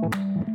thank you